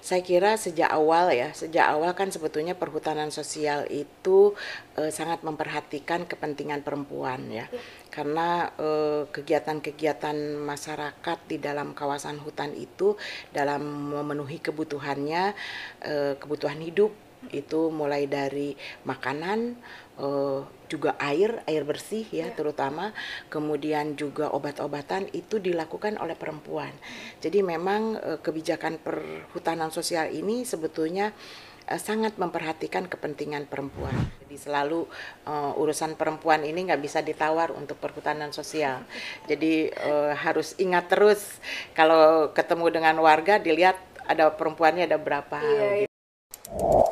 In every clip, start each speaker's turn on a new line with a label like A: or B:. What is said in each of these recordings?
A: Saya kira sejak awal ya, sejak awal kan sebetulnya perhutanan sosial itu eh, sangat memperhatikan kepentingan perempuan ya. Karena eh, kegiatan-kegiatan masyarakat di dalam kawasan hutan itu dalam memenuhi kebutuhannya, eh, kebutuhan hidup itu mulai dari makanan, eh, juga air, air bersih ya terutama, kemudian juga obat-obatan itu dilakukan oleh perempuan. Jadi memang eh, kebijakan perhutanan sosial ini sebetulnya eh, sangat memperhatikan kepentingan perempuan. Jadi selalu eh, urusan perempuan ini nggak bisa ditawar untuk perhutanan sosial. Jadi eh, harus ingat terus kalau ketemu dengan warga dilihat ada perempuannya ada berapa.
B: Iya,
A: gitu.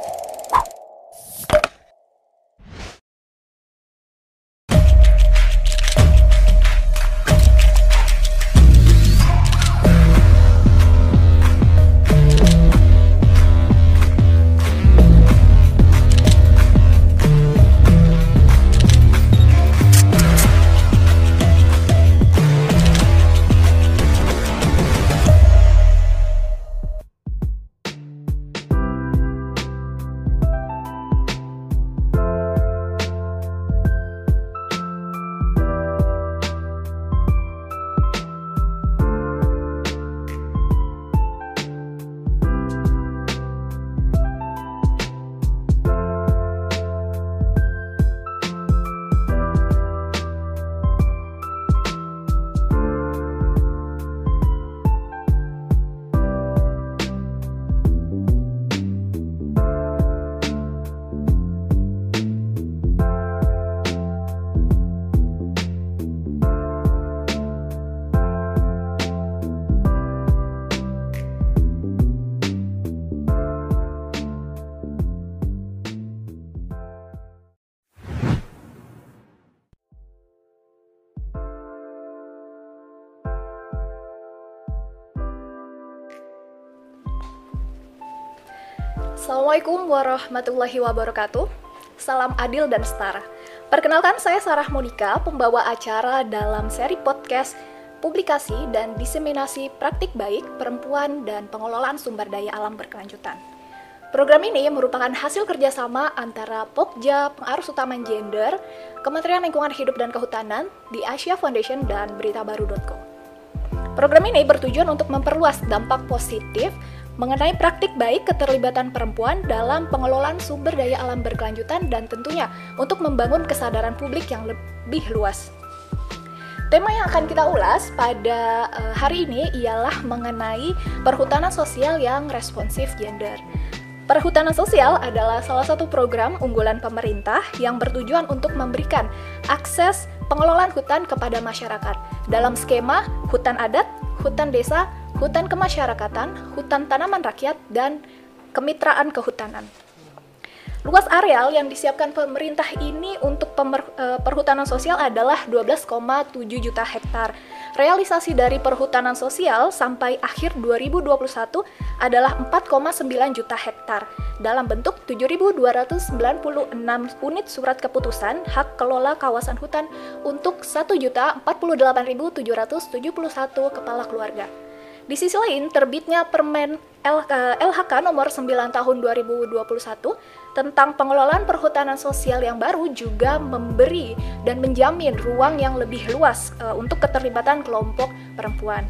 B: Assalamualaikum warahmatullahi wabarakatuh. Salam adil dan setara. Perkenalkan saya Sarah Monika, pembawa acara dalam seri podcast publikasi dan diseminasi praktik baik perempuan dan pengelolaan sumber daya alam berkelanjutan. Program ini merupakan hasil kerjasama antara Pokja, Pengarus Utama Gender, Kementerian Lingkungan Hidup dan Kehutanan, di Asia Foundation, dan beritabaru.co. Program ini bertujuan untuk memperluas dampak positif mengenai praktik baik keterlibatan perempuan dalam pengelolaan sumber daya alam berkelanjutan dan tentunya untuk membangun kesadaran publik yang lebih luas. Tema yang akan kita ulas pada uh, hari ini ialah mengenai perhutanan sosial yang responsif gender. Perhutanan sosial adalah salah satu program unggulan pemerintah yang bertujuan untuk memberikan akses pengelolaan hutan kepada masyarakat dalam skema hutan adat, hutan desa, hutan kemasyarakatan, hutan tanaman rakyat, dan kemitraan kehutanan. Luas areal yang disiapkan pemerintah ini untuk pemer, eh, perhutanan sosial adalah 12,7 juta hektar. Realisasi dari perhutanan sosial sampai akhir 2021 adalah 4,9 juta hektar dalam bentuk 7.296 unit surat keputusan hak kelola kawasan hutan untuk 1.048.771 kepala keluarga. Di sisi lain, terbitnya Permen LHK nomor 9 tahun 2021 tentang pengelolaan perhutanan sosial yang baru juga memberi dan menjamin ruang yang lebih luas uh, untuk keterlibatan kelompok perempuan.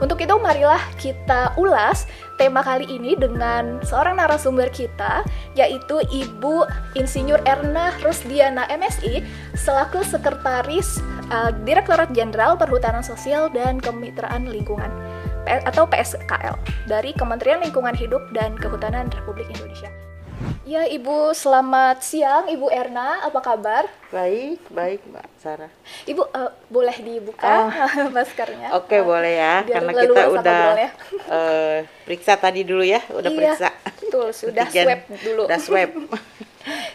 B: Untuk itu marilah kita ulas tema kali ini dengan seorang narasumber kita yaitu Ibu Insinyur Erna Rusdiana MSI selaku Sekretaris uh, Direktorat Jenderal Perhutanan Sosial dan Kemitraan Lingkungan atau PSKL dari Kementerian Lingkungan Hidup dan Kehutanan Republik Indonesia. Ya, Ibu, selamat siang, Ibu Erna. Apa kabar?
A: Baik, baik Mbak Sarah.
B: Ibu, uh, boleh dibuka
A: Oh.
B: maskernya?
A: Oke
B: Uh,
A: boleh ya,
B: biar
A: karena kita udah eh, periksa tadi dulu ya, udah
B: Iya,
A: periksa.
B: betul, sudah swab dulu.
A: Udah swab.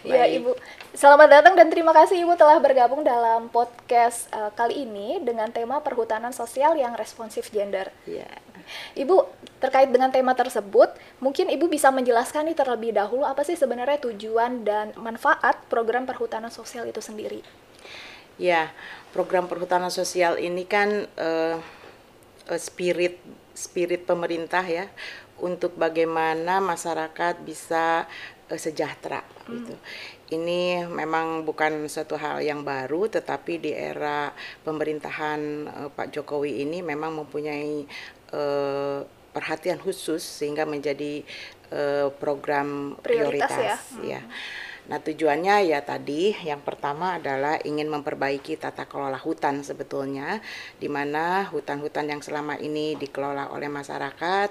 B: Ya,
A: Baik.
B: Ibu. Selamat datang dan terima kasih Ibu telah bergabung dalam podcast uh, kali ini dengan tema perhutanan sosial yang responsif gender.
A: Iya.
B: Ibu, terkait dengan tema tersebut, mungkin Ibu bisa menjelaskan nih terlebih dahulu apa sih sebenarnya tujuan dan manfaat program perhutanan sosial itu sendiri?
A: Ya, program perhutanan sosial ini kan eh, spirit spirit pemerintah ya untuk bagaimana masyarakat bisa uh, sejahtera hmm. gitu. Ini memang bukan suatu hal yang baru, tetapi di era pemerintahan uh, Pak Jokowi ini memang mempunyai uh, perhatian khusus sehingga menjadi uh, program prioritas, prioritas ya. ya. Nah, tujuannya ya tadi yang pertama adalah ingin memperbaiki tata kelola hutan sebetulnya di mana hutan-hutan yang selama ini dikelola oleh masyarakat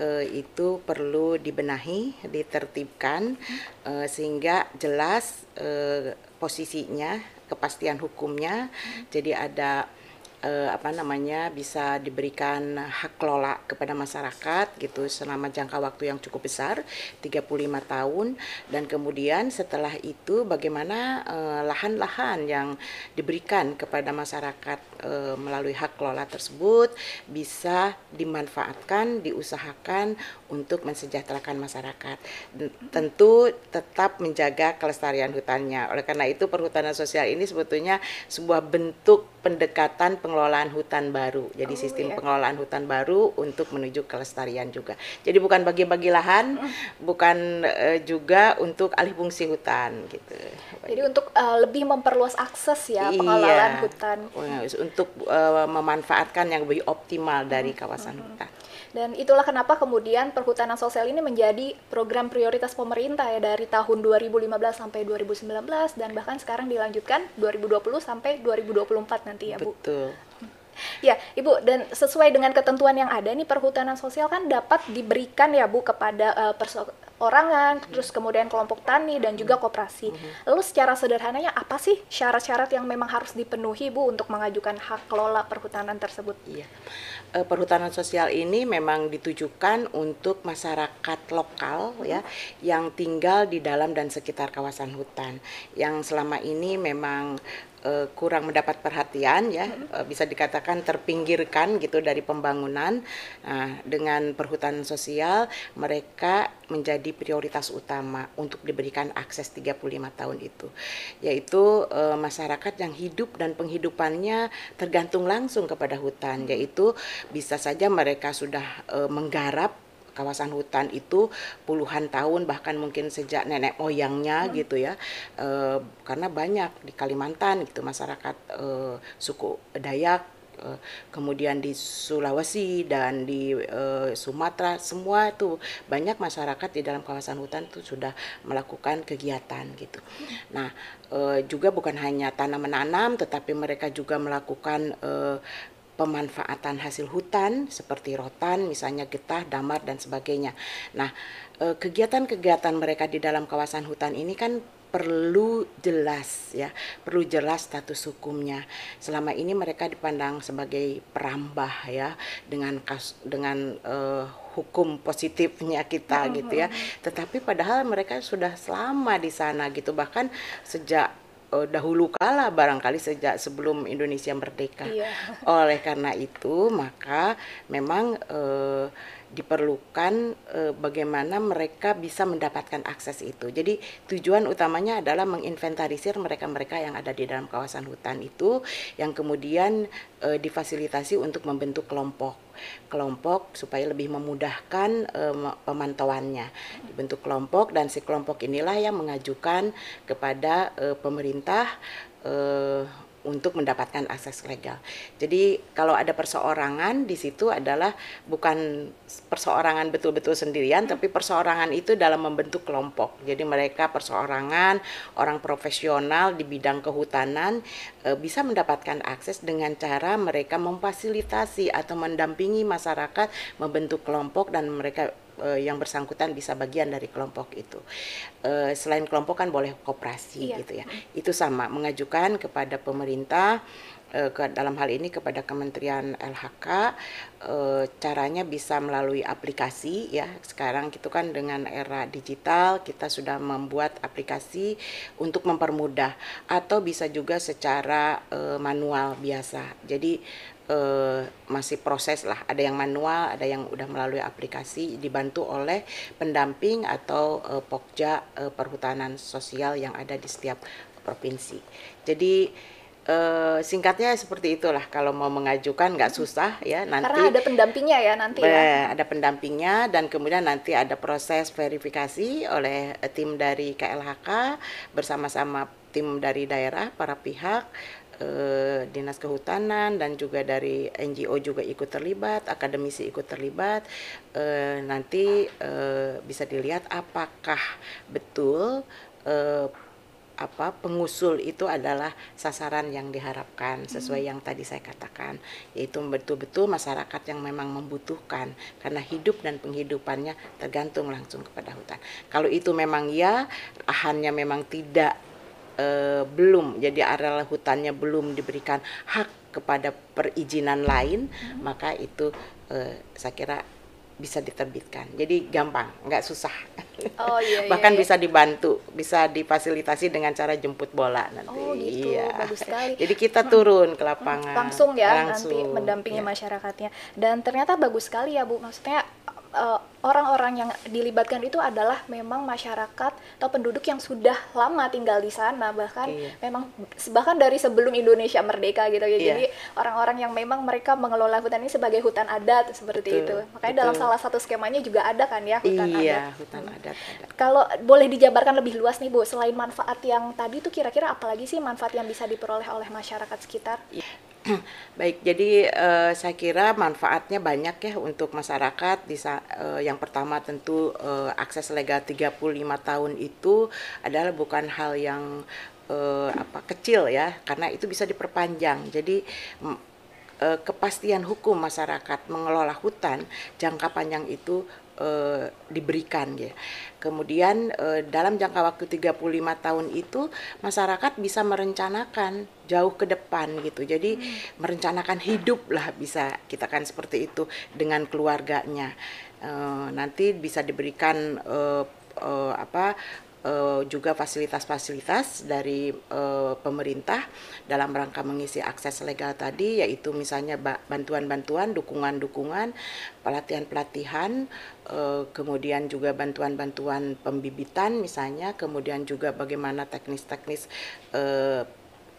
A: eh, itu perlu dibenahi, ditertibkan eh, sehingga jelas eh, posisinya, kepastian hukumnya. Jadi ada uh, apa namanya bisa diberikan hak kelola kepada masyarakat gitu selama jangka waktu yang cukup besar 35 tahun. Dan kemudian setelah itu bagaimana eh, lahan-lahan uh, yang diberikan kepada masyarakat uh, melalui hak kelola tersebut bisa dimanfaatkan diusahakan untuk mensejahterakan masyarakat tentu tetap menjaga kelestarian hutannya oleh karena itu perhutanan sosial ini sebetulnya sebuah bentuk pendekatan pengelolaan hutan baru. Jadi oh, sistem iya. pengelolaan hutan baru untuk menuju kelestarian juga. Jadi bukan bagi-bagi lahan, mm. bukan uh, juga untuk alih fungsi hutan gitu.
B: Jadi untuk uh, lebih memperluas akses ya iya. pengelolaan hutan.
A: Untuk uh, memanfaatkan yang lebih optimal dari kawasan mm -hmm. hutan.
B: Dan itulah kenapa kemudian perhutanan sosial ini menjadi program prioritas pemerintah ya dari tahun 2015 sampai 2019 dan bahkan sekarang dilanjutkan 2020 sampai 2024 nanti ya Bu.
A: Betul.
B: Ya, Ibu, dan sesuai dengan ketentuan yang ada nih perhutanan sosial kan dapat diberikan ya Bu kepada uh, orangan, terus kemudian kelompok tani dan juga koperasi. Hmm. Lalu secara sederhananya apa sih syarat-syarat yang memang harus dipenuhi Bu untuk mengajukan hak kelola perhutanan tersebut?
A: Iya. E, perhutanan sosial ini memang ditujukan untuk masyarakat lokal hmm. ya yang tinggal di dalam dan sekitar kawasan hutan yang selama ini memang uh, kurang mendapat perhatian ya uh, bisa dikatakan terpinggirkan gitu dari pembangunan uh, dengan perhutanan sosial mereka menjadi prioritas utama untuk diberikan akses 35 tahun itu. Yaitu uh, masyarakat yang hidup dan penghidupannya tergantung langsung kepada hutan. Yaitu bisa saja mereka sudah uh, menggarap kawasan hutan itu puluhan tahun bahkan mungkin sejak nenek moyangnya hmm. gitu ya e, karena banyak di Kalimantan gitu masyarakat e, suku Dayak e, kemudian di Sulawesi dan di e, Sumatera semua itu banyak masyarakat di dalam kawasan hutan itu sudah melakukan kegiatan gitu. Nah e, juga bukan hanya tanam menanam tetapi mereka juga melakukan e, pemanfaatan hasil hutan seperti rotan, misalnya getah, damar dan sebagainya. Nah, eh, kegiatan-kegiatan mereka di dalam kawasan hutan ini kan perlu jelas ya, perlu jelas status hukumnya. Selama ini mereka dipandang sebagai perambah ya dengan kas, dengan uh, hukum positifnya kita gitu ya. Tetapi padahal mereka sudah selama di sana gitu bahkan sejak uh, dahulu kala barangkali sejak sebelum Indonesia merdeka. Iya. Oleh karena itu maka memang uh, diperlukan uh, bagaimana mereka bisa mendapatkan akses itu. Jadi tujuan utamanya adalah menginventarisir mereka-mereka yang ada di dalam kawasan hutan itu yang kemudian uh, difasilitasi untuk membentuk kelompok kelompok supaya lebih memudahkan uh, pemantauannya dibentuk kelompok dan si kelompok inilah yang mengajukan kepada uh, pemerintah uh, untuk mendapatkan akses legal. Jadi kalau ada perseorangan di situ adalah bukan perseorangan betul-betul sendirian, hmm. tapi perseorangan itu dalam membentuk kelompok. Jadi mereka perseorangan, orang profesional di bidang kehutanan e, bisa mendapatkan akses dengan cara mereka memfasilitasi atau mendampingi masyarakat membentuk kelompok dan mereka uh, yang bersangkutan bisa bagian dari kelompok itu. Uh, selain kelompok kan boleh koperasi iya. gitu ya. Itu sama mengajukan kepada pemerintah uh, ke dalam hal ini kepada Kementerian LHK uh, caranya bisa melalui aplikasi ya. Sekarang itu kan dengan era digital kita sudah membuat aplikasi untuk mempermudah atau bisa juga secara uh, manual biasa. Jadi uh, masih proses lah. Ada yang manual ada yang udah melalui aplikasi dibantu oleh pendamping atau uh, pokja uh, perhutanan sosial yang ada di setiap provinsi. Jadi uh, singkatnya seperti itulah. Kalau mau mengajukan nggak susah ya nanti
B: karena ada pendampingnya ya nanti ya.
A: Ada pendampingnya dan kemudian nanti ada proses verifikasi oleh tim dari KLHK bersama-sama tim dari daerah para pihak eh, dinas kehutanan dan juga dari NGO juga ikut terlibat, akademisi ikut terlibat. Eh, nanti eh, bisa dilihat apakah betul eh, apa pengusul itu adalah sasaran yang diharapkan sesuai hmm. yang tadi saya katakan yaitu betul-betul masyarakat yang memang membutuhkan karena hidup dan penghidupannya tergantung langsung kepada hutan. Kalau itu memang ya lahannya memang tidak eh, belum jadi areal hutannya belum diberikan hak kepada perizinan lain hmm. maka itu eh, saya kira bisa diterbitkan. Jadi gampang, nggak susah. Oh iya. iya Bahkan iya. bisa dibantu, bisa difasilitasi dengan cara jemput bola nanti.
B: Oh gitu, iya. bagus sekali.
A: Jadi kita turun ke lapangan.
B: Langsung ya langsung, nanti mendampingi ya. masyarakatnya. Dan ternyata bagus sekali ya Bu. Maksudnya uh, orang-orang yang dilibatkan itu adalah memang masyarakat atau penduduk yang sudah lama tinggal di sana bahkan iya. memang bahkan dari sebelum Indonesia merdeka gitu ya. Iya. Jadi orang-orang yang memang mereka mengelola hutan ini sebagai hutan adat seperti betul, itu. Makanya betul. dalam salah satu skemanya juga ada kan ya hutan
A: iya,
B: adat.
A: hutan adat. adat.
B: Kalau boleh dijabarkan lebih luas nih Bu, selain manfaat yang tadi itu kira-kira apalagi sih manfaat yang bisa diperoleh oleh masyarakat sekitar? Iya.
A: Baik, jadi uh, saya kira manfaatnya banyak ya untuk masyarakat. Di uh, yang pertama tentu uh, akses legal 35 tahun itu adalah bukan hal yang uh, apa kecil ya, karena itu bisa diperpanjang. Jadi uh, kepastian hukum masyarakat mengelola hutan jangka panjang itu uh, diberikan ya. Kemudian uh, dalam jangka waktu 35 tahun itu masyarakat bisa merencanakan jauh ke depan gitu. Jadi hmm. merencanakan hidup lah bisa kita kan seperti itu dengan keluarganya. Uh, nanti bisa diberikan uh, uh, apa uh, juga fasilitas-fasilitas dari uh, pemerintah dalam rangka mengisi akses legal tadi yaitu misalnya bantuan-bantuan, dukungan-dukungan, pelatihan-pelatihan, uh, kemudian juga bantuan-bantuan pembibitan misalnya, kemudian juga bagaimana teknis-teknis uh,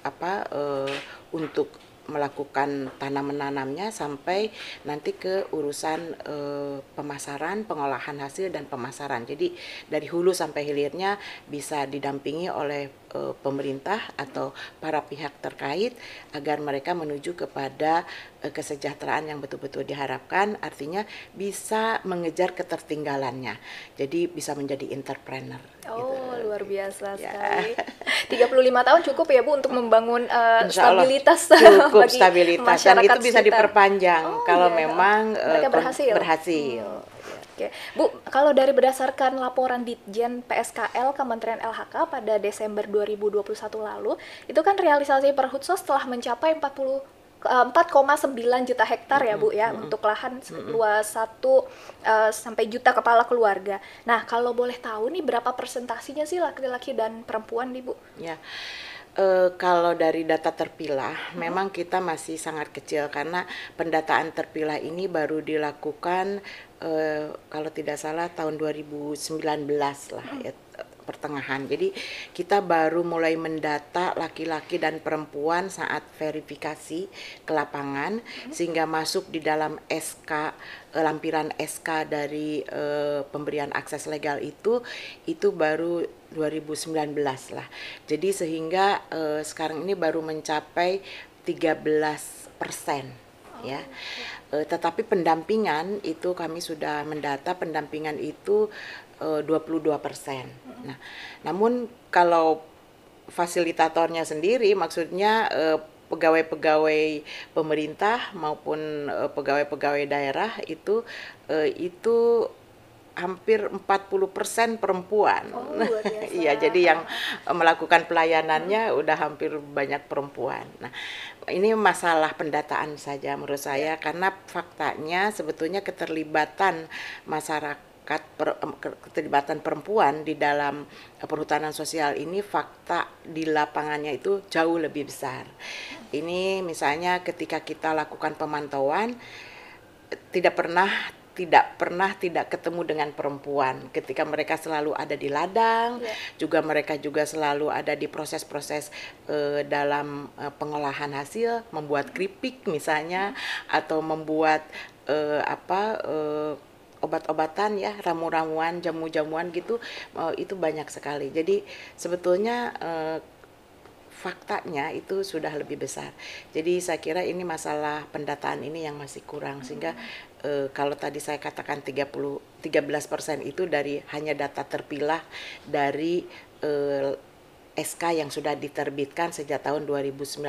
A: apa uh, untuk melakukan tanam menanamnya sampai nanti ke urusan e, pemasaran, pengolahan hasil dan pemasaran. Jadi dari hulu sampai hilirnya bisa didampingi oleh e, pemerintah atau para pihak terkait agar mereka menuju kepada e, kesejahteraan yang betul-betul diharapkan. Artinya bisa mengejar ketertinggalannya. Jadi bisa menjadi entrepreneur.
B: Oh, gitu. luar biasa ya. sekali. 35 tahun cukup ya Bu untuk membangun uh, stabilitas
A: cukup bagi stabilitas dan itu bisa sekitar. diperpanjang oh, kalau iya. memang
B: mereka uh, berhasil.
A: Berhasil. Hmm.
B: Oke, Bu, kalau dari berdasarkan laporan Ditjen PSKL Kementerian LHK pada Desember 2021 lalu, itu kan realisasi perhutsos telah mencapai 40 4,9 juta hektar ya Bu ya mm -hmm. untuk lahan luas satu uh, sampai juta kepala keluarga. Nah kalau boleh tahu nih berapa persentasinya sih laki-laki dan perempuan nih Bu?
A: Ya. Uh, kalau dari data terpilah, hmm. memang kita masih sangat kecil karena pendataan terpilah ini baru dilakukan uh, kalau tidak salah tahun 2019 lah hmm. ya pertengahan. Jadi kita baru mulai mendata laki-laki dan perempuan saat verifikasi ke lapangan hmm. sehingga masuk di dalam SK eh, lampiran SK dari uh, pemberian akses legal itu itu baru 2019 lah. Jadi sehingga uh, sekarang ini baru mencapai 13 persen ya. Uh, tetapi pendampingan itu kami sudah mendata pendampingan itu uh, 22 persen. Nah, namun kalau fasilitatornya sendiri, maksudnya uh, pegawai-pegawai pemerintah maupun pegawai-pegawai daerah itu uh, itu hampir 40% perempuan.
B: Oh,
A: iya, jadi yang melakukan pelayanannya hmm. udah hampir banyak perempuan. Nah, ini masalah pendataan saja menurut saya ya. karena faktanya sebetulnya keterlibatan masyarakat per, keterlibatan perempuan di dalam perhutanan sosial ini fakta di lapangannya itu jauh lebih besar. Ini misalnya ketika kita lakukan pemantauan tidak pernah tidak pernah tidak ketemu dengan perempuan ketika mereka selalu ada di ladang yeah. juga mereka juga selalu ada di proses-proses uh, dalam uh, pengolahan hasil membuat keripik misalnya atau membuat uh, apa obat-obatan ya ramu-ramuan jamu-jamuan gitu uh, itu banyak sekali jadi sebetulnya uh, faktanya itu sudah lebih besar. Jadi saya kira ini masalah pendataan ini yang masih kurang sehingga e, kalau tadi saya katakan 30 13% itu dari hanya data terpilah dari e, SK yang sudah diterbitkan sejak tahun 2019.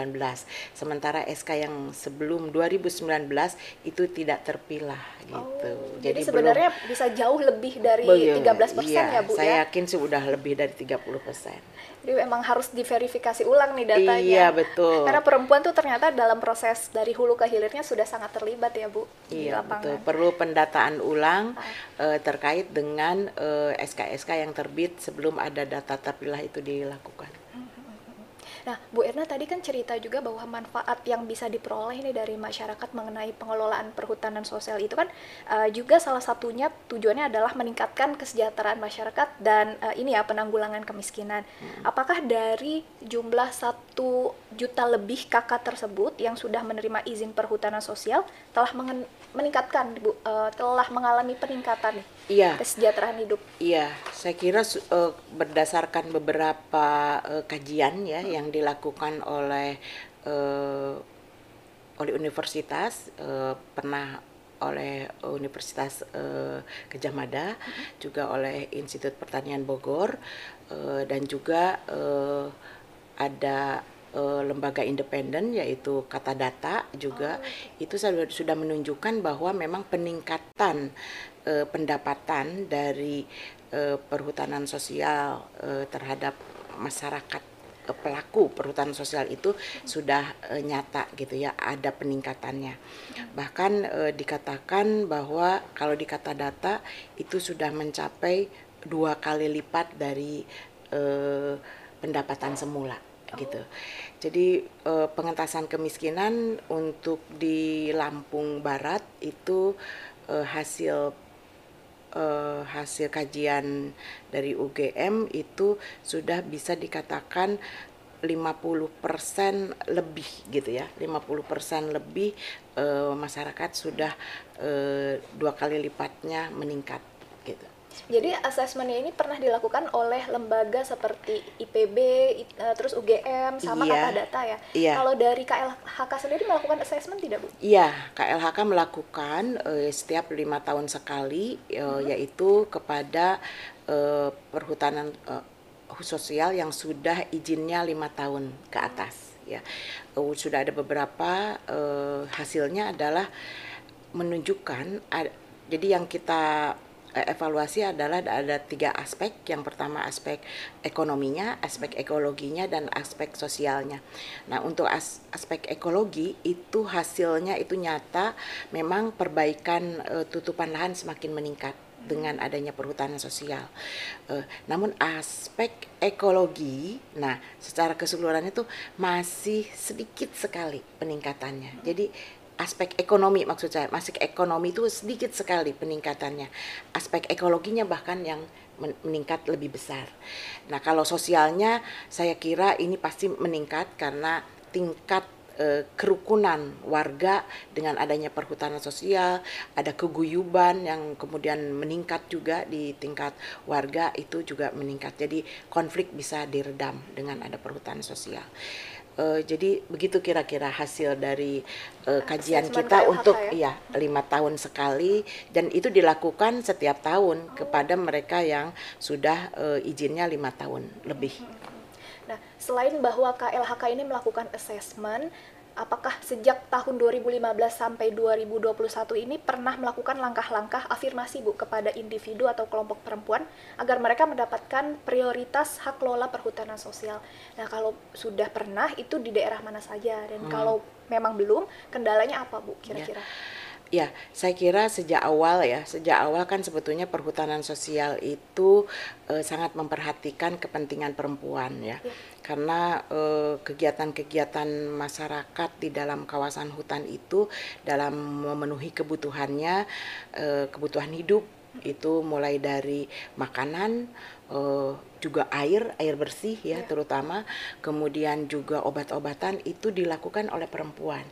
A: Sementara SK yang sebelum 2019 itu tidak terpilah gitu.
B: Oh, jadi, jadi sebenarnya belum, bisa jauh lebih dari belum, 13% iya, ya, Bu
A: saya
B: ya?
A: yakin sih udah lebih dari 30%.
B: Jadi memang harus diverifikasi ulang nih datanya.
A: Iya, betul.
B: Karena perempuan tuh ternyata dalam proses dari hulu ke hilirnya sudah sangat terlibat ya, Bu.
A: Iya, betul. Perlu pendataan ulang ah. uh, terkait dengan uh, eh, SK-SK yang terbit sebelum ada data terpilah itu dilakukan.
B: Nah, Bu Erna tadi kan cerita juga bahwa manfaat yang bisa diperoleh ini dari masyarakat mengenai pengelolaan perhutanan sosial itu kan uh, juga salah satunya tujuannya adalah meningkatkan kesejahteraan masyarakat dan uh, ini ya penanggulangan kemiskinan. Hmm. Apakah dari jumlah satu juta lebih kakak tersebut yang sudah menerima izin perhutanan sosial telah meningkatkan Bu uh, telah mengalami peningkatan nih
A: iya.
B: kesejahteraan hidup.
A: Iya, saya kira uh, berdasarkan beberapa uh, kajian ya hmm. yang dilakukan oleh uh, oleh universitas uh, pernah oleh Universitas uh, Gajah Mada, hmm. juga oleh Institut Pertanian Bogor, uh, dan juga uh, ada uh, lembaga independen yaitu Kata Data juga oh. itu sudah menunjukkan bahwa memang peningkatan uh, pendapatan dari uh, perhutanan sosial uh, terhadap masyarakat uh, pelaku perhutanan sosial itu sudah uh, nyata gitu ya ada peningkatannya. Bahkan uh, dikatakan bahwa kalau di kata data itu sudah mencapai dua kali lipat dari pendapatan semula gitu. Jadi eh, pengentasan kemiskinan untuk di Lampung Barat itu eh, hasil eh, hasil kajian dari UGM itu sudah bisa dikatakan 50% lebih gitu ya 50% lebih eh, masyarakat sudah eh, dua kali lipatnya meningkat gitu
B: jadi asesmennya ini pernah dilakukan oleh lembaga seperti IPB, uh, terus UGM, sama iya, Kata Data ya. Iya. Kalau dari KLHK sendiri melakukan asesmen tidak bu?
A: Iya, KLHK melakukan uh, setiap lima tahun sekali, uh, hmm. yaitu kepada uh, perhutanan uh, sosial yang sudah izinnya lima tahun ke atas. Ya, uh, sudah ada beberapa uh, hasilnya adalah menunjukkan. Uh, jadi yang kita Eh, evaluasi adalah ada tiga aspek. Yang pertama aspek ekonominya, aspek ekologinya, dan aspek sosialnya. Nah, untuk as aspek ekologi itu hasilnya itu nyata, memang perbaikan uh, tutupan lahan semakin meningkat dengan adanya perhutanan sosial. Uh, namun aspek ekologi, nah secara keseluruhan itu masih sedikit sekali peningkatannya. Jadi aspek ekonomi maksud saya. Masih ekonomi itu sedikit sekali peningkatannya. Aspek ekologinya bahkan yang meningkat lebih besar. Nah kalau sosialnya saya kira ini pasti meningkat karena tingkat e, kerukunan warga dengan adanya perhutanan sosial ada keguyuban yang kemudian meningkat juga di tingkat warga itu juga meningkat. Jadi konflik bisa diredam dengan ada perhutanan sosial Uh, jadi begitu kira-kira hasil dari uh, kajian kita untuk ya? ya lima tahun sekali dan itu dilakukan setiap tahun oh. kepada mereka yang sudah uh, izinnya lima tahun lebih.
B: Nah, selain bahwa KLHK ini melakukan assessment, apakah sejak tahun 2015 sampai 2021 ini pernah melakukan langkah-langkah afirmasi Bu kepada individu atau kelompok perempuan agar mereka mendapatkan prioritas hak lola perhutanan sosial. Nah, kalau sudah pernah itu di daerah mana saja dan hmm. kalau memang belum kendalanya apa Bu kira-kira? Ya.
A: Ya, saya kira sejak awal ya, sejak awal kan sebetulnya perhutanan sosial itu eh, sangat memperhatikan kepentingan perempuan ya.
B: Ya.
A: Karena eh, kegiatan-kegiatan masyarakat di dalam kawasan hutan itu dalam memenuhi kebutuhannya, eh, kebutuhan hidup itu mulai dari makanan, eh, juga air, air bersih ya,
B: Ya.
A: terutama, kemudian juga obat-obatan itu dilakukan oleh perempuan.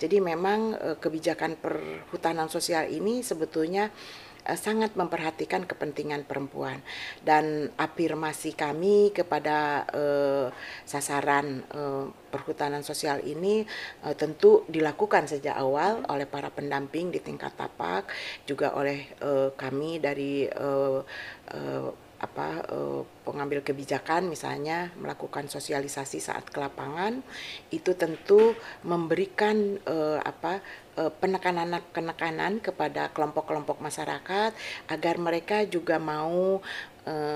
A: Jadi memang eh, kebijakan perhutanan sosial ini sebetulnya sangat memperhatikan kepentingan perempuan dan afirmasi kami kepada eh, sasaran eh, perhutanan sosial ini eh, tentu dilakukan sejak awal oleh para pendamping di tingkat tapak juga oleh eh, kami dari eh, eh, apa eh, pengambil kebijakan misalnya melakukan sosialisasi saat ke lapangan itu tentu memberikan eh, apa eh, penekanan-penekanan kepada kelompok-kelompok masyarakat agar mereka juga mau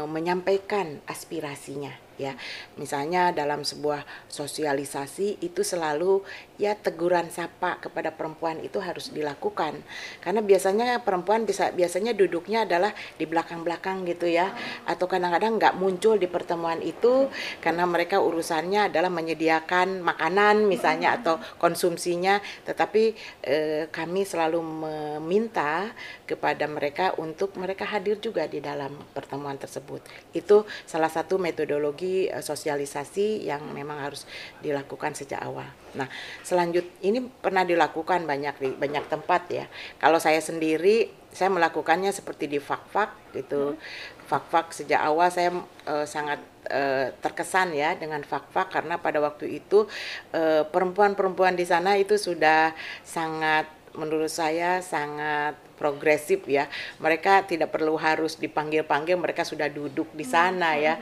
A: menyampaikan aspirasinya ya. Misalnya dalam sebuah sosialisasi itu selalu ya teguran sapa kepada perempuan itu harus dilakukan. Karena biasanya perempuan bisa biasanya duduknya adalah di belakang-belakang gitu ya. Atau kadang-kadang nggak muncul di pertemuan itu karena mereka urusannya adalah menyediakan makanan misalnya atau konsumsinya. Tetapi eh, kami selalu meminta kepada mereka untuk mereka hadir juga di dalam pertemuan tersebut. Itu salah satu metodologi eh, sosialisasi yang memang harus dilakukan sejak awal. Nah, selanjut ini pernah dilakukan banyak di banyak tempat ya. Kalau saya sendiri saya melakukannya seperti di fak-fak gitu. Fak-fak sejak awal saya eh, sangat eh, terkesan ya dengan fak-fak karena pada waktu itu perempuan-perempuan di sana itu sudah sangat menurut saya sangat progresif ya. Mereka tidak perlu harus dipanggil-panggil, mereka sudah duduk di sana ya.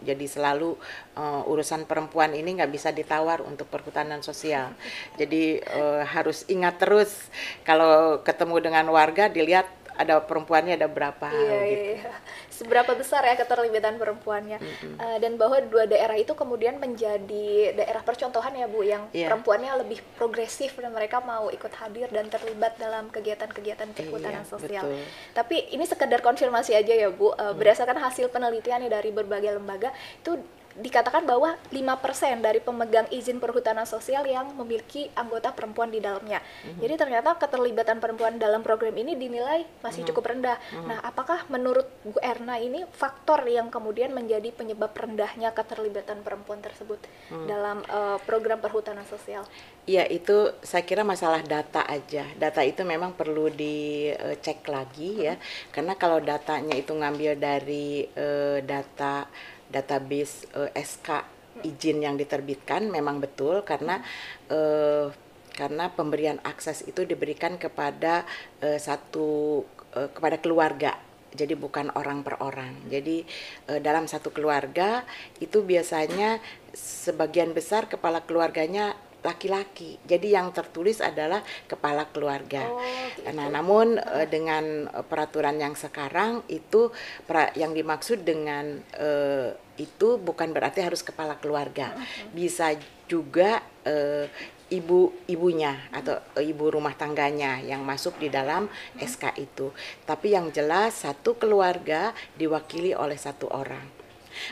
A: Jadi selalu uh, urusan perempuan ini nggak bisa ditawar untuk perhutanan sosial. Jadi uh, harus ingat terus kalau ketemu dengan warga dilihat ada perempuannya ada berapa
B: Iya,
A: gitu.
B: iya. Seberapa besar ya keterlibatan perempuannya Eh, dan bahwa dua daerah itu kemudian menjadi daerah percontohan ya Bu yang
A: Iya.
B: perempuannya lebih progresif dan mereka mau ikut hadir dan terlibat dalam kegiatan-kegiatan
A: Iya,
B: sosial.
A: betul. Hmm.
B: Tapi ini sekedar konfirmasi aja ya Bu, Eh, berdasarkan hasil penelitian nih dari berbagai lembaga itu dikatakan bahwa 5% dari pemegang izin perhutanan sosial yang memiliki anggota perempuan di dalamnya.
A: Hmm.
B: Jadi ternyata keterlibatan perempuan dalam program ini dinilai masih
A: Hmm.
B: cukup rendah. Nah, apakah menurut Bu Erna ini faktor yang kemudian menjadi penyebab rendahnya keterlibatan perempuan tersebut
A: Hmm.
B: dalam eh, program perhutanan sosial?
A: Iya itu saya kira masalah data aja. Data itu memang perlu dicek lagi ya. Karena kalau datanya itu ngambil dari eh, data database eh, SK izin yang diterbitkan memang betul karena eh, karena pemberian akses itu diberikan kepada eh, satu eh, kepada keluarga jadi bukan orang per orang. Jadi eh, dalam satu keluarga itu biasanya sebagian besar kepala keluarganya laki-laki. Jadi yang tertulis adalah kepala keluarga.
B: Oh, gitu.
A: Nah, namun eh, dengan eh, peraturan yang sekarang itu pra- yang dimaksud dengan eh, itu bukan berarti harus kepala keluarga. Bisa juga eh, ibu ibunya atau ibu rumah tangganya yang masuk di dalam SK itu. Tapi yang jelas satu keluarga diwakili oleh satu orang.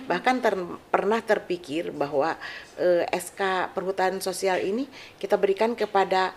A: Bahkan ter- pernah terpikir bahwa eh, SK perhutanan sosial ini kita berikan kepada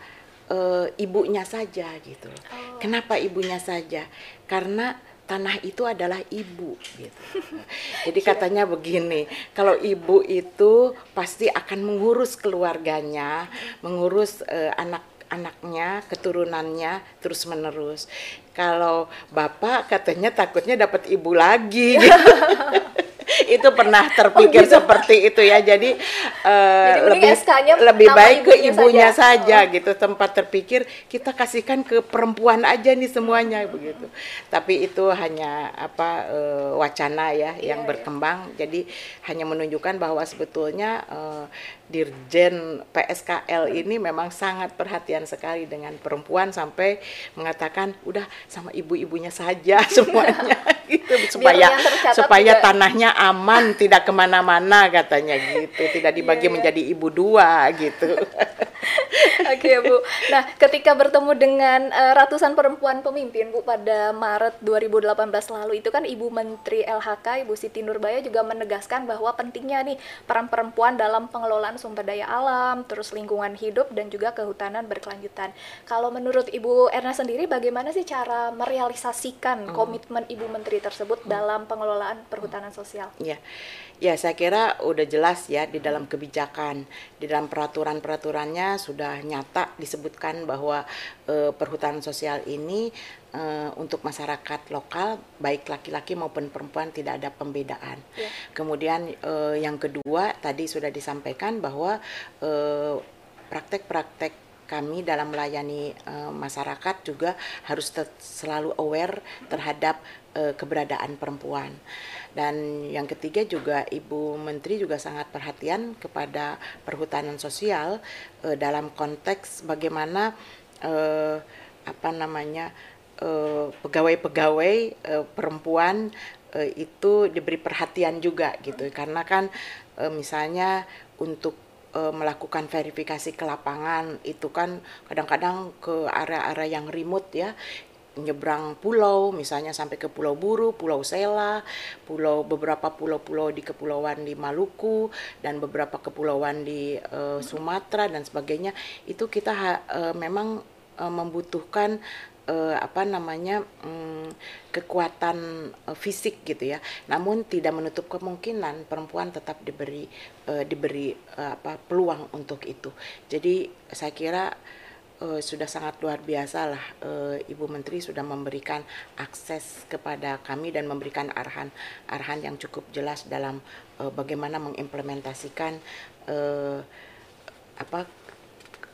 A: eh, ibunya saja gitu.
B: Oh.
A: Kenapa ibunya saja? Karena tanah itu adalah ibu gitu. Jadi katanya begini, kalau ibu itu pasti akan mengurus keluarganya, mengurus eh, anak anaknya, keturunannya terus menerus. Kalau bapak katanya takutnya dapat ibu lagi. gitu. itu pernah terpikir
B: gitu.
A: seperti itu ya. Jadi, eh,
B: Jadi
A: lebih lebih baik ke
B: ibunya
A: ibunya
B: saja. Oh.
A: saja gitu. Tempat terpikir kita kasihkan ke perempuan aja nih semuanya begitu. Tapi itu hanya apa eh, wacana ya
B: Iya,
A: yang
B: iya.
A: berkembang. Jadi hanya menunjukkan bahwa sebetulnya eh, Dirjen PSKL ini memang sangat perhatian sekali dengan perempuan sampai mengatakan udah sama ibu-ibunya saja semuanya gitu supaya supaya
B: juga-
A: tanahnya aman tidak ke mana-mana katanya gitu tidak dibagi
B: Iya, iya.
A: menjadi ibu dua gitu
B: Oke Bu. Nah, ketika bertemu dengan uh, ratusan perempuan pemimpin Bu pada Maret 2018 lalu itu kan Ibu Menteri LHK Ibu Siti Nurbaya juga menegaskan bahwa pentingnya nih peran perempuan dalam pengelolaan sumber daya alam, terus lingkungan hidup dan juga kehutanan berkelanjutan. Kalau menurut Ibu Erna sendiri bagaimana sih cara merealisasikan hmm. komitmen Ibu Menteri tersebut hmm. dalam pengelolaan perhutanan sosial?
A: Ya. Ya, saya kira udah jelas ya di dalam kebijakan, di dalam peraturan-peraturannya sudah nyata disebutkan bahwa e, perhutanan sosial ini e, untuk masyarakat lokal baik laki-laki maupun perempuan tidak ada pembedaan. Ya. Kemudian e, yang kedua tadi sudah disampaikan bahwa praktek-praktek kami dalam melayani uh, masyarakat juga harus selalu aware terhadap uh, keberadaan perempuan. Dan yang ketiga juga Ibu Menteri juga sangat perhatian kepada perhutanan sosial uh, dalam konteks bagaimana uh, apa namanya pegawai-pegawai uh, uh, perempuan uh, itu diberi perhatian juga gitu. Karena kan uh, misalnya untuk melakukan verifikasi ke lapangan itu kan kadang-kadang ke area-area yang remote ya nyebrang pulau, misalnya sampai ke Pulau Buru, Pulau Sela, pulau beberapa pulau-pulau di kepulauan di Maluku dan beberapa kepulauan di uh, Sumatera dan sebagainya itu kita uh, memang uh, membutuhkan uh, apa namanya um, kekuatan uh, fisik gitu ya. Namun tidak menutup kemungkinan perempuan tetap diberi uh, diberi uh, apa peluang untuk itu. Jadi saya kira uh, sudah sangat luar biasa lah uh, Ibu Menteri sudah memberikan akses kepada kami dan memberikan arahan-arahan yang cukup jelas dalam uh, bagaimana mengimplementasikan uh, apa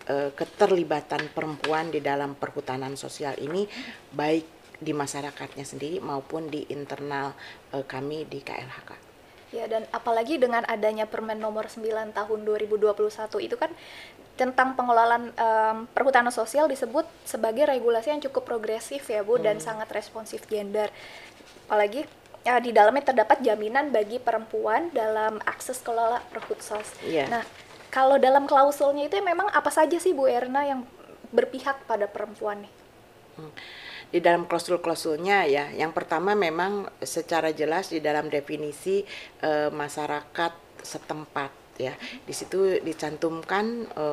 A: uh, keterlibatan perempuan di dalam perhutanan sosial ini baik di masyarakatnya sendiri maupun di internal uh, kami di KLHK.
B: Ya dan apalagi dengan adanya Permen nomor 9 tahun 2021 itu kan tentang pengelolaan um, perhutanan sosial disebut sebagai regulasi yang cukup progresif ya Bu hmm. dan sangat responsif gender. Apalagi ya, di dalamnya terdapat jaminan bagi perempuan dalam akses kelola perhutsos. Yeah. Nah, kalau dalam klausulnya itu memang apa saja sih Bu Erna yang berpihak pada perempuan nih?
A: Hmm di dalam klausul-klausulnya ya. Yang pertama memang secara jelas di dalam definisi e, masyarakat setempat ya. Di situ dicantumkan e,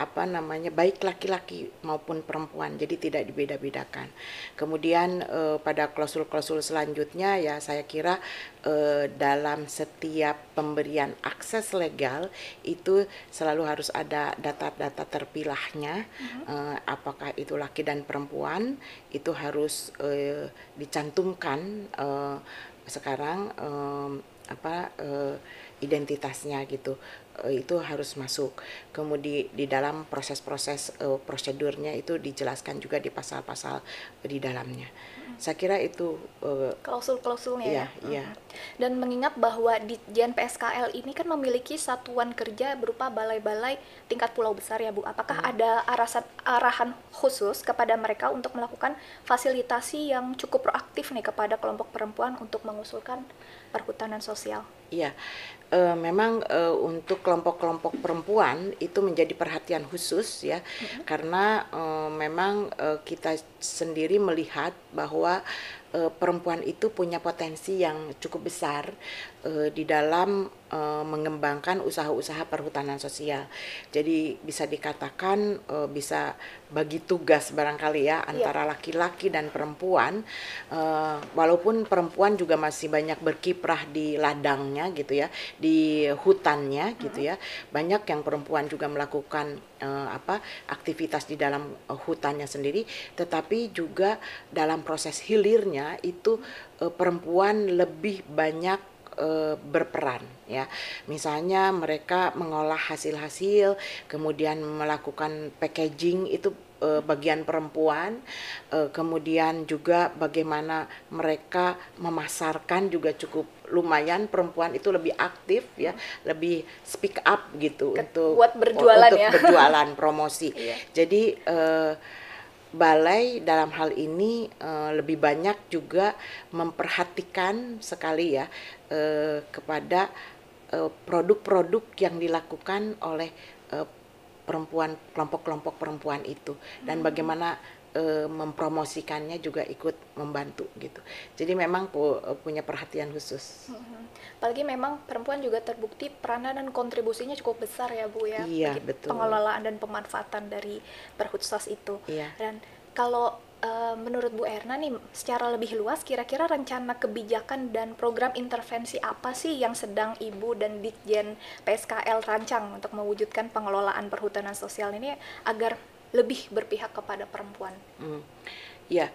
A: apa namanya baik laki-laki maupun perempuan jadi tidak dibeda-bedakan kemudian eh, pada klausul-klausul selanjutnya ya saya kira eh, dalam setiap pemberian akses legal itu selalu harus ada data-data terpilahnya mm-hmm. eh, apakah itu laki dan perempuan itu harus eh, dicantumkan eh, sekarang eh, apa eh, identitasnya gitu itu harus masuk. Kemudian di dalam proses-proses uh, prosedurnya itu dijelaskan juga di pasal-pasal di dalamnya. Hmm. Saya kira itu
B: uh, klausul-klausulnya
A: iya, ya. Iya.
B: Dan mengingat bahwa di JNPSKL ini kan memiliki satuan kerja berupa balai-balai tingkat pulau besar ya Bu. Apakah hmm. ada arahan arahan khusus kepada mereka untuk melakukan fasilitasi yang cukup proaktif nih kepada kelompok perempuan untuk mengusulkan perhutanan sosial?
A: Iya uh, memang uh, untuk kelompok-kelompok perempuan itu menjadi perhatian khusus ya mm-hmm. karena uh, memang uh, kita sendiri melihat bahwa uh, perempuan itu punya potensi yang cukup besar uh, di dalam uh, mengembangkan usaha-usaha perhutanan sosial. Jadi bisa dikatakan uh, bisa bagi tugas barangkali ya iya. antara laki-laki dan perempuan. Uh, walaupun perempuan juga masih banyak berkiprah di ladangnya gitu ya, di hutannya gitu ya. Banyak yang perempuan juga melakukan uh, apa aktivitas di dalam uh, hutannya sendiri, tetapi juga dalam proses hilirnya itu uh, perempuan lebih banyak e, berperan ya. Misalnya mereka mengolah hasil-hasil, kemudian melakukan packaging itu e, bagian perempuan, e, kemudian juga bagaimana mereka memasarkan juga cukup lumayan perempuan itu lebih aktif ya, lebih speak up gitu
B: Ke, untuk buat berjualan
A: untuk
B: ya.
A: berjualan promosi. iya. Jadi e, balai dalam hal ini uh, lebih banyak juga memperhatikan sekali ya uh, kepada produk-produk uh, yang dilakukan oleh uh, perempuan kelompok-kelompok perempuan itu dan bagaimana e, mempromosikannya juga ikut membantu gitu. Jadi memang pu, punya perhatian khusus.
B: Apalagi memang perempuan juga terbukti peranan dan kontribusinya cukup besar ya Bu ya.
A: Iya, betul.
B: Pengelolaan dan pemanfaatan dari perhutsos itu.
A: Iya.
B: Dan kalau uh, menurut Bu Erna nih secara lebih luas kira-kira rencana kebijakan dan program intervensi apa sih yang sedang Ibu dan Ditjen PSKL rancang untuk mewujudkan pengelolaan perhutanan sosial ini agar lebih berpihak kepada perempuan?
A: Hmm. Ya,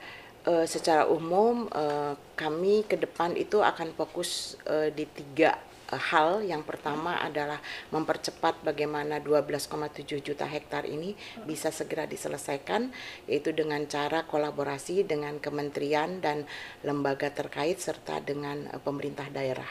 A: uh, secara umum uh, kami ke depan itu akan fokus uh, di tiga hal yang pertama adalah mempercepat bagaimana 12,7 juta hektar ini bisa segera diselesaikan yaitu dengan cara kolaborasi dengan kementerian dan lembaga terkait serta dengan uh, pemerintah daerah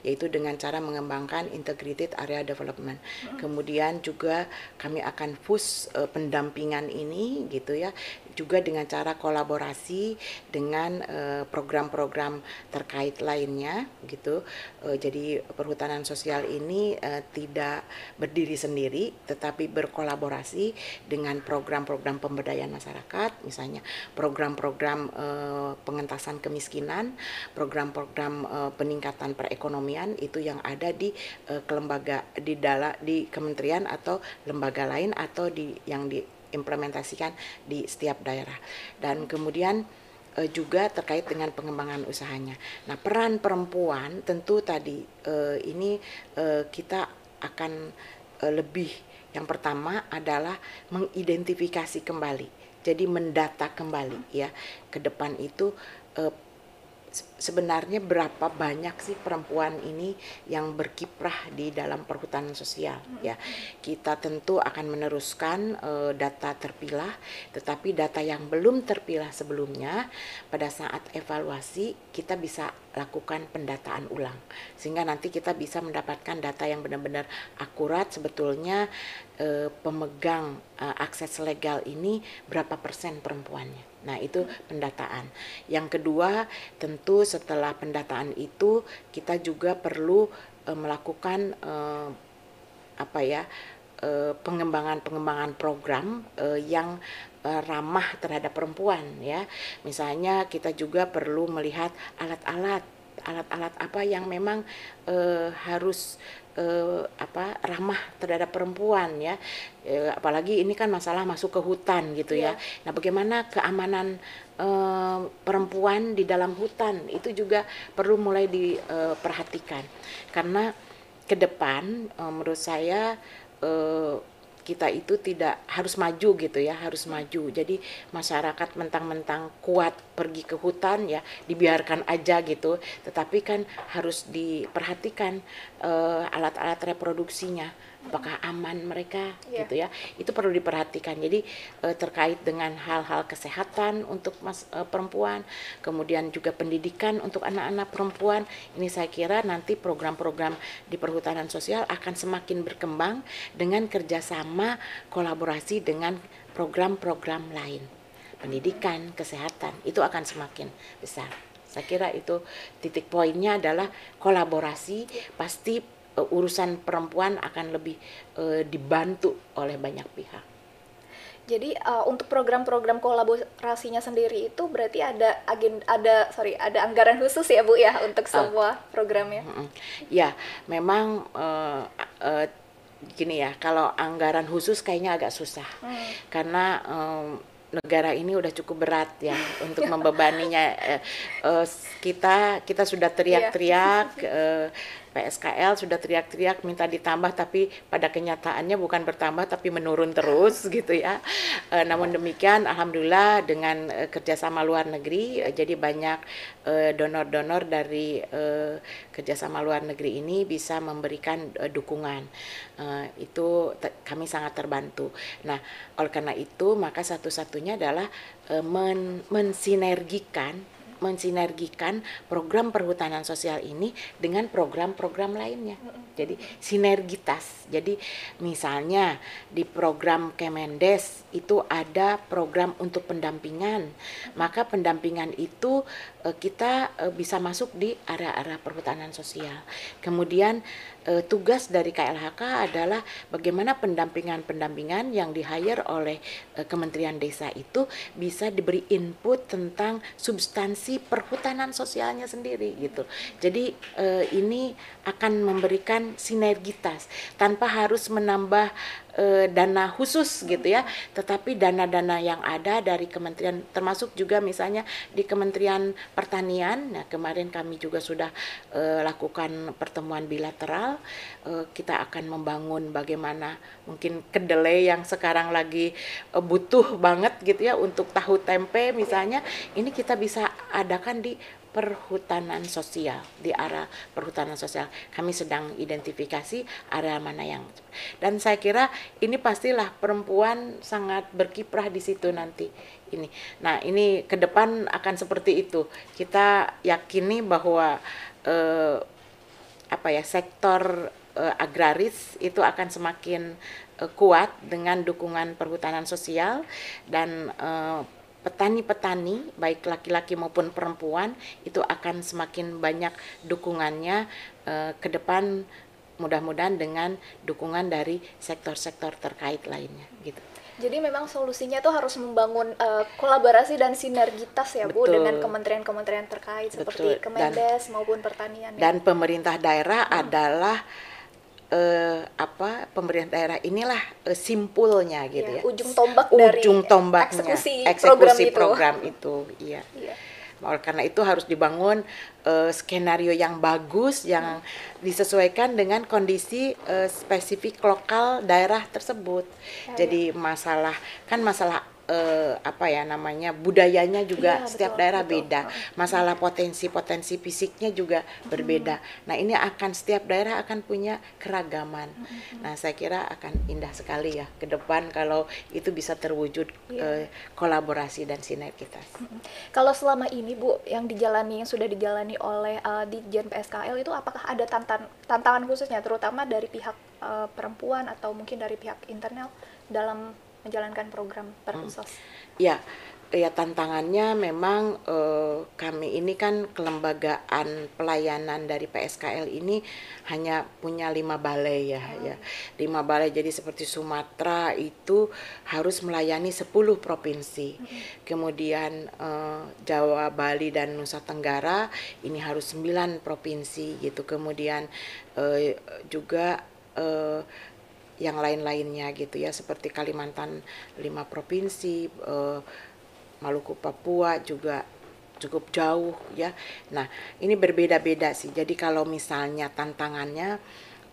A: yaitu dengan cara mengembangkan integrated area development. Kemudian juga kami akan push uh, pendampingan ini gitu ya juga dengan cara kolaborasi dengan eh, program-program terkait lainnya gitu. Jadi perhutanan sosial ini uh, tidak berdiri sendiri tetapi berkolaborasi dengan program-program pemberdayaan masyarakat misalnya program-program uh, pengentasan kemiskinan, program-program uh, peningkatan perekonomian itu yang ada di uh, kelembaga di dalam di kementerian atau lembaga lain atau di yang di implementasikan di setiap daerah. Dan kemudian uh, juga terkait dengan pengembangan usahanya. Nah, peran perempuan tentu tadi uh, ini uh, kita akan uh, lebih yang pertama adalah mengidentifikasi kembali. Jadi mendata kembali ya ke depan itu uh, sebenarnya berapa banyak sih perempuan ini yang berkiprah di dalam perhutanan sosial ya? Kita tentu akan meneruskan uh, data terpilah tetapi data yang belum terpilah sebelumnya pada saat evaluasi kita bisa lakukan pendataan ulang sehingga nanti kita bisa mendapatkan data yang benar-benar akurat. Sebetulnya uh, pemegang uh, akses legal ini berapa persen perempuannya Nah, itu pendataan. Yang kedua, tentu setelah pendataan itu kita juga perlu e, melakukan e, apa ya? pengembangan-pengembangan program e, yang ramah terhadap perempuan ya. Misalnya kita juga perlu melihat alat-alat alat-alat apa yang memang e, harus eh, apa ramah terhadap perempuan ya eh, apalagi ini kan masalah masuk ke hutan gitu yeah. ya iya. nah bagaimana keamanan eh, perempuan di dalam hutan itu juga perlu mulai diperhatikan karena ke depan eh, menurut saya eh, kita itu tidak harus maju gitu ya harus maju. Jadi masyarakat mentang-mentang kuat pergi ke hutan ya dibiarkan aja gitu. Tetapi kan harus diperhatikan uh, alat-alat reproduksinya apakah aman mereka yeah. gitu ya. Itu perlu diperhatikan. Jadi uh, terkait dengan hal-hal kesehatan untuk mas uh, perempuan kemudian juga pendidikan untuk anak-anak perempuan ini saya kira nanti program-program di perhutanan sosial akan semakin berkembang dengan kerjasama kolaborasi dengan program-program lain. Pendidikan kesehatan itu akan semakin besar. Saya kira itu titik poinnya adalah kolaborasi pasti uh, urusan perempuan akan lebih uh, dibantu oleh banyak pihak.
B: Jadi uh, untuk program-program kolaborasinya sendiri itu berarti ada agen ada sorry ada anggaran khusus ya bu ya untuk semua uh, programnya. Uh, uh,
A: ya memang uh, uh, gini ya kalau anggaran khusus kayaknya agak susah hmm. karena um, negara ini udah cukup berat ya untuk membebaninya uh, kita kita sudah teriak-teriak uh, PSKL sudah teriak-teriak minta ditambah tapi pada kenyataannya bukan bertambah tapi menurun terus gitu ya. E, namun demikian alhamdulillah dengan e, kerjasama luar negeri e, jadi banyak donor-donor dari kerjasama luar negeri ini bisa memberikan dukungan. itu kami sangat terbantu. Nah oleh karena itu maka satu-satunya adalah men mensinergikan mensinergikan program perhutanan sosial ini dengan program-program lainnya. Jadi sinergitas. Jadi misalnya di program Kemendes itu ada program untuk pendampingan. Maka pendampingan itu kita uh, bisa masuk di area-area perhutanan sosial. Kemudian uh, tugas dari KLHK adalah bagaimana pendampingan-pendampingan yang di hire oleh Kementerian Desa itu bisa diberi input tentang substansi perhutanan sosialnya sendiri gitu. Jadi ini akan memberikan sinergitas tanpa harus menambah e, dana khusus gitu ya, tetapi dana-dana yang ada dari kementerian termasuk juga misalnya di Kementerian Pertanian. Nah, kemarin kami juga sudah e, lakukan pertemuan bilateral. E, kita akan membangun bagaimana mungkin kedelai yang sekarang lagi e, butuh banget gitu ya untuk tahu tempe misalnya, ini kita bisa adakan di perhutanan sosial di arah perhutanan sosial. Kami sedang identifikasi area mana yang dan saya kira ini pastilah perempuan sangat berkiprah di situ nanti ini. Nah ini ke depan akan seperti itu. Kita yakini bahwa eh, apa ya sektor eh, agraris itu akan semakin eh, kuat dengan dukungan perhutanan sosial dan eh, petani-petani baik laki-laki maupun perempuan itu akan semakin banyak dukungannya uh, ke depan mudah-mudahan dengan dukungan dari sektor-sektor terkait lainnya gitu.
B: Jadi memang solusinya itu harus membangun uh, kolaborasi dan sinergitas ya Betul. Bu dengan kementerian-kementerian terkait Betul. seperti Kemendes dan, maupun pertanian.
A: Ya. Dan ya. pemerintah daerah hmm. adalah uh, apa pemerintah daerah inilah uh, simpulnya gitu ya,
B: ya. ujung tombak
A: ujung
B: dari
A: tombaknya
B: eksekusi,
A: eksekusi program,
B: program
A: itu, itu iya. iya. Oleh karena itu harus dibangun uh, skenario yang bagus yang hmm. disesuaikan dengan kondisi uh, spesifik lokal daerah tersebut. Ya, Jadi ya. masalah kan masalah uh, apa ya namanya budayanya juga iya, setiap betul, daerah betul. beda masalah potensi-potensi fisiknya juga hmm. berbeda nah ini akan setiap daerah akan punya keragaman hmm. nah saya kira akan indah sekali ya ke depan kalau itu bisa terwujud yeah. uh, kolaborasi dan sinergitas hmm.
B: kalau selama ini bu yang dijalani yang sudah dijalani oleh uh, di Jen PSKL itu apakah ada tantan tantangan khususnya terutama dari pihak uh, perempuan atau mungkin dari pihak internal dalam menjalankan program perhusos?
A: Hmm. Ya, ya tantangannya memang eh, kami ini kan kelembagaan pelayanan dari PSKL ini hanya punya lima balai ya, hmm. ya lima balai. Jadi seperti Sumatera itu harus melayani 10 provinsi. Hmm. Kemudian eh, Jawa, Bali dan Nusa Tenggara ini harus 9 provinsi gitu. Kemudian eh, juga eh, yang lain-lainnya gitu ya seperti Kalimantan lima provinsi eh, Maluku Papua juga cukup jauh ya. Nah ini berbeda-beda sih. Jadi kalau misalnya tantangannya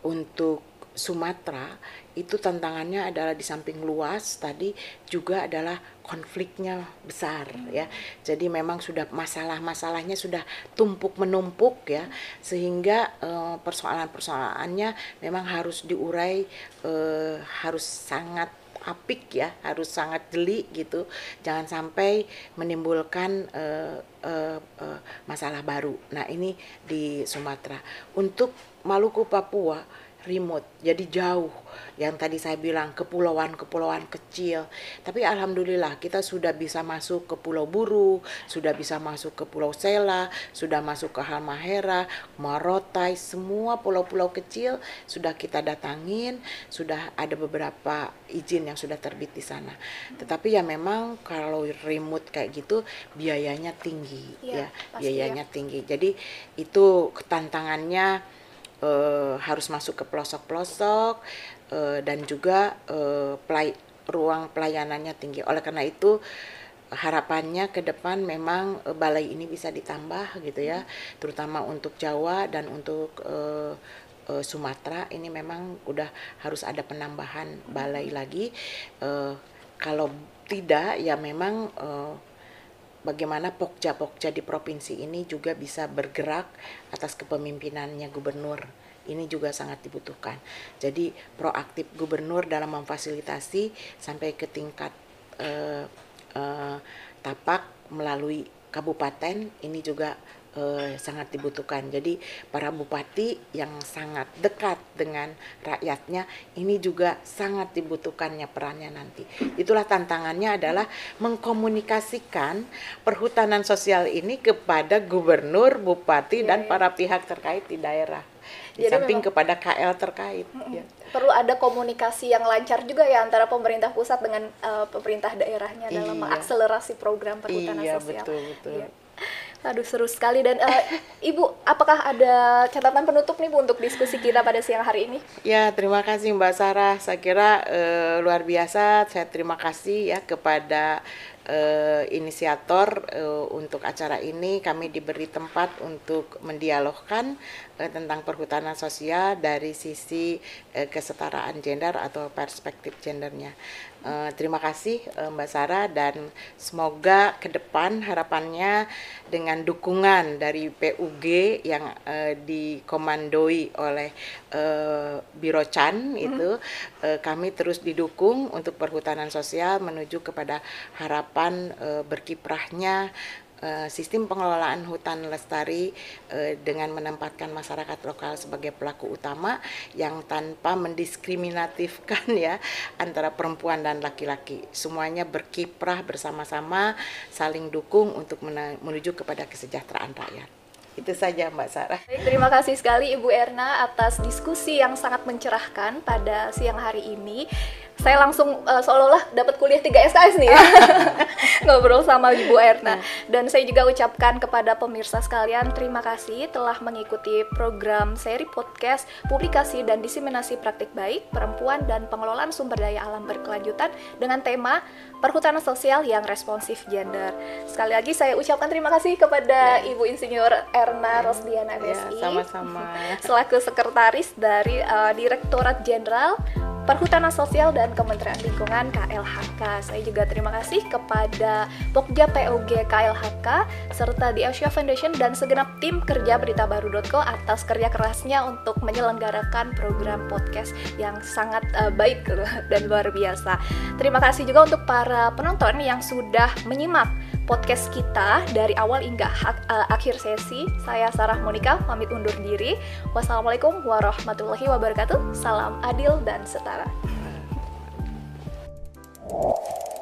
A: untuk Sumatera itu tantangannya adalah di samping luas tadi juga adalah konfliknya besar ya. Jadi memang sudah masalah-masalahnya sudah tumpuk menumpuk ya. Sehingga uh, persoalan-persoalannya memang harus diurai uh, harus sangat apik ya. Harus sangat jeli gitu. Jangan sampai menimbulkan uh, uh, masalah baru. Nah ini di Sumatera. Untuk Maluku Papua remote, jadi jauh. Yang tadi saya bilang kepulauan-kepulauan kecil. Tapi alhamdulillah kita sudah bisa masuk ke Pulau Buru, sudah bisa masuk ke Pulau Sela, sudah masuk ke Halmahera, Marotai, semua pulau-pulau kecil sudah kita datangin, sudah ada beberapa izin yang sudah terbit di sana. Tetapi ya memang kalau remote kayak gitu biayanya tinggi ya, ya biayanya ya. tinggi. Jadi itu tantangannya uh, harus masuk ke pelosok-pelosok uh, dan juga uh, pelay ruang pelayanannya tinggi. Oleh karena itu harapannya ke depan memang balai ini bisa ditambah gitu ya, terutama untuk Jawa dan untuk uh, uh, Sumatera ini memang udah harus ada penambahan balai lagi. Uh, kalau tidak ya memang uh, bagaimana pokja-pokja di provinsi ini juga bisa bergerak atas kepemimpinannya gubernur ini juga sangat dibutuhkan. Jadi proaktif gubernur dalam memfasilitasi sampai ke tingkat uh, uh, tapak melalui kabupaten ini juga uh, sangat dibutuhkan. Jadi para bupati yang sangat dekat dengan rakyatnya ini juga sangat dibutuhkannya perannya nanti. Itulah tantangannya adalah mengkomunikasikan perhutanan sosial ini kepada gubernur, bupati dan yeah. para pihak terkait di daerah. Di Jadi samping memang, kepada KL terkait. Mm
B: -mm. Ya. Perlu ada komunikasi yang lancar juga ya antara pemerintah pusat dengan uh, pemerintah daerahnya iya. dalam mengakselerasi program perhutanan
A: iya,
B: sosial.
A: Betul, betul. Iya.
B: Aduh seru sekali dan uh, Ibu, apakah ada catatan penutup nih Bu untuk diskusi kita pada siang hari ini?
A: Ya, terima kasih Mbak Sarah. Saya kira uh, luar biasa. Saya terima kasih ya kepada uh, inisiator uh, untuk acara ini. Kami diberi tempat untuk mendialogkan tentang perhutanan sosial dari sisi uh, kesetaraan gender atau perspektif gendernya. Uh, terima kasih uh, Mbak Sarah dan semoga ke depan harapannya dengan dukungan dari PUG yang uh, dikomandoi oleh uh, Biro Chan hmm. itu uh, kami terus didukung untuk perhutanan sosial menuju kepada harapan uh, berkiprahnya Eh, sistem pengelolaan hutan lestari uh, dengan menempatkan masyarakat lokal sebagai pelaku utama yang tanpa mendiskriminatifkan ya antara perempuan dan laki-laki. Semuanya berkiprah bersama-sama, saling dukung untuk menuju kepada kesejahteraan rakyat. Itu saja Mbak Sarah.
B: Baik, terima kasih sekali Ibu Erna atas diskusi yang sangat mencerahkan pada siang hari ini. Saya langsung uh, seolah-olah dapat kuliah 3 SKS nih ya. Ngobrol sama Ibu Erna. Dan saya juga ucapkan kepada pemirsa sekalian terima kasih telah mengikuti program seri podcast publikasi dan diseminasi praktik baik perempuan dan pengelolaan sumber daya alam berkelanjutan dengan tema perhutanan sosial yang responsif gender. Sekali lagi saya ucapkan terima kasih kepada ya. Ibu Insinyur Erna Rosdiana MSI.
A: Ya, sama-sama.
B: Selaku sekretaris dari uh, Direktorat Jenderal Perhutanan Sosial dan Kementerian Lingkungan KLHK. Saya juga terima kasih kepada Pokja POG KLHK serta di Asia Foundation dan segenap tim kerja berita baru.co atas kerja kerasnya untuk menyelenggarakan program podcast yang sangat uh, baik dan luar biasa. Terima kasih juga untuk para penonton yang sudah menyimak podcast kita dari awal hingga uh, akhir sesi. Saya Sarah Monika pamit undur diri. Wassalamualaikum warahmatullahi wabarakatuh. Salam adil dan setara. Thank you.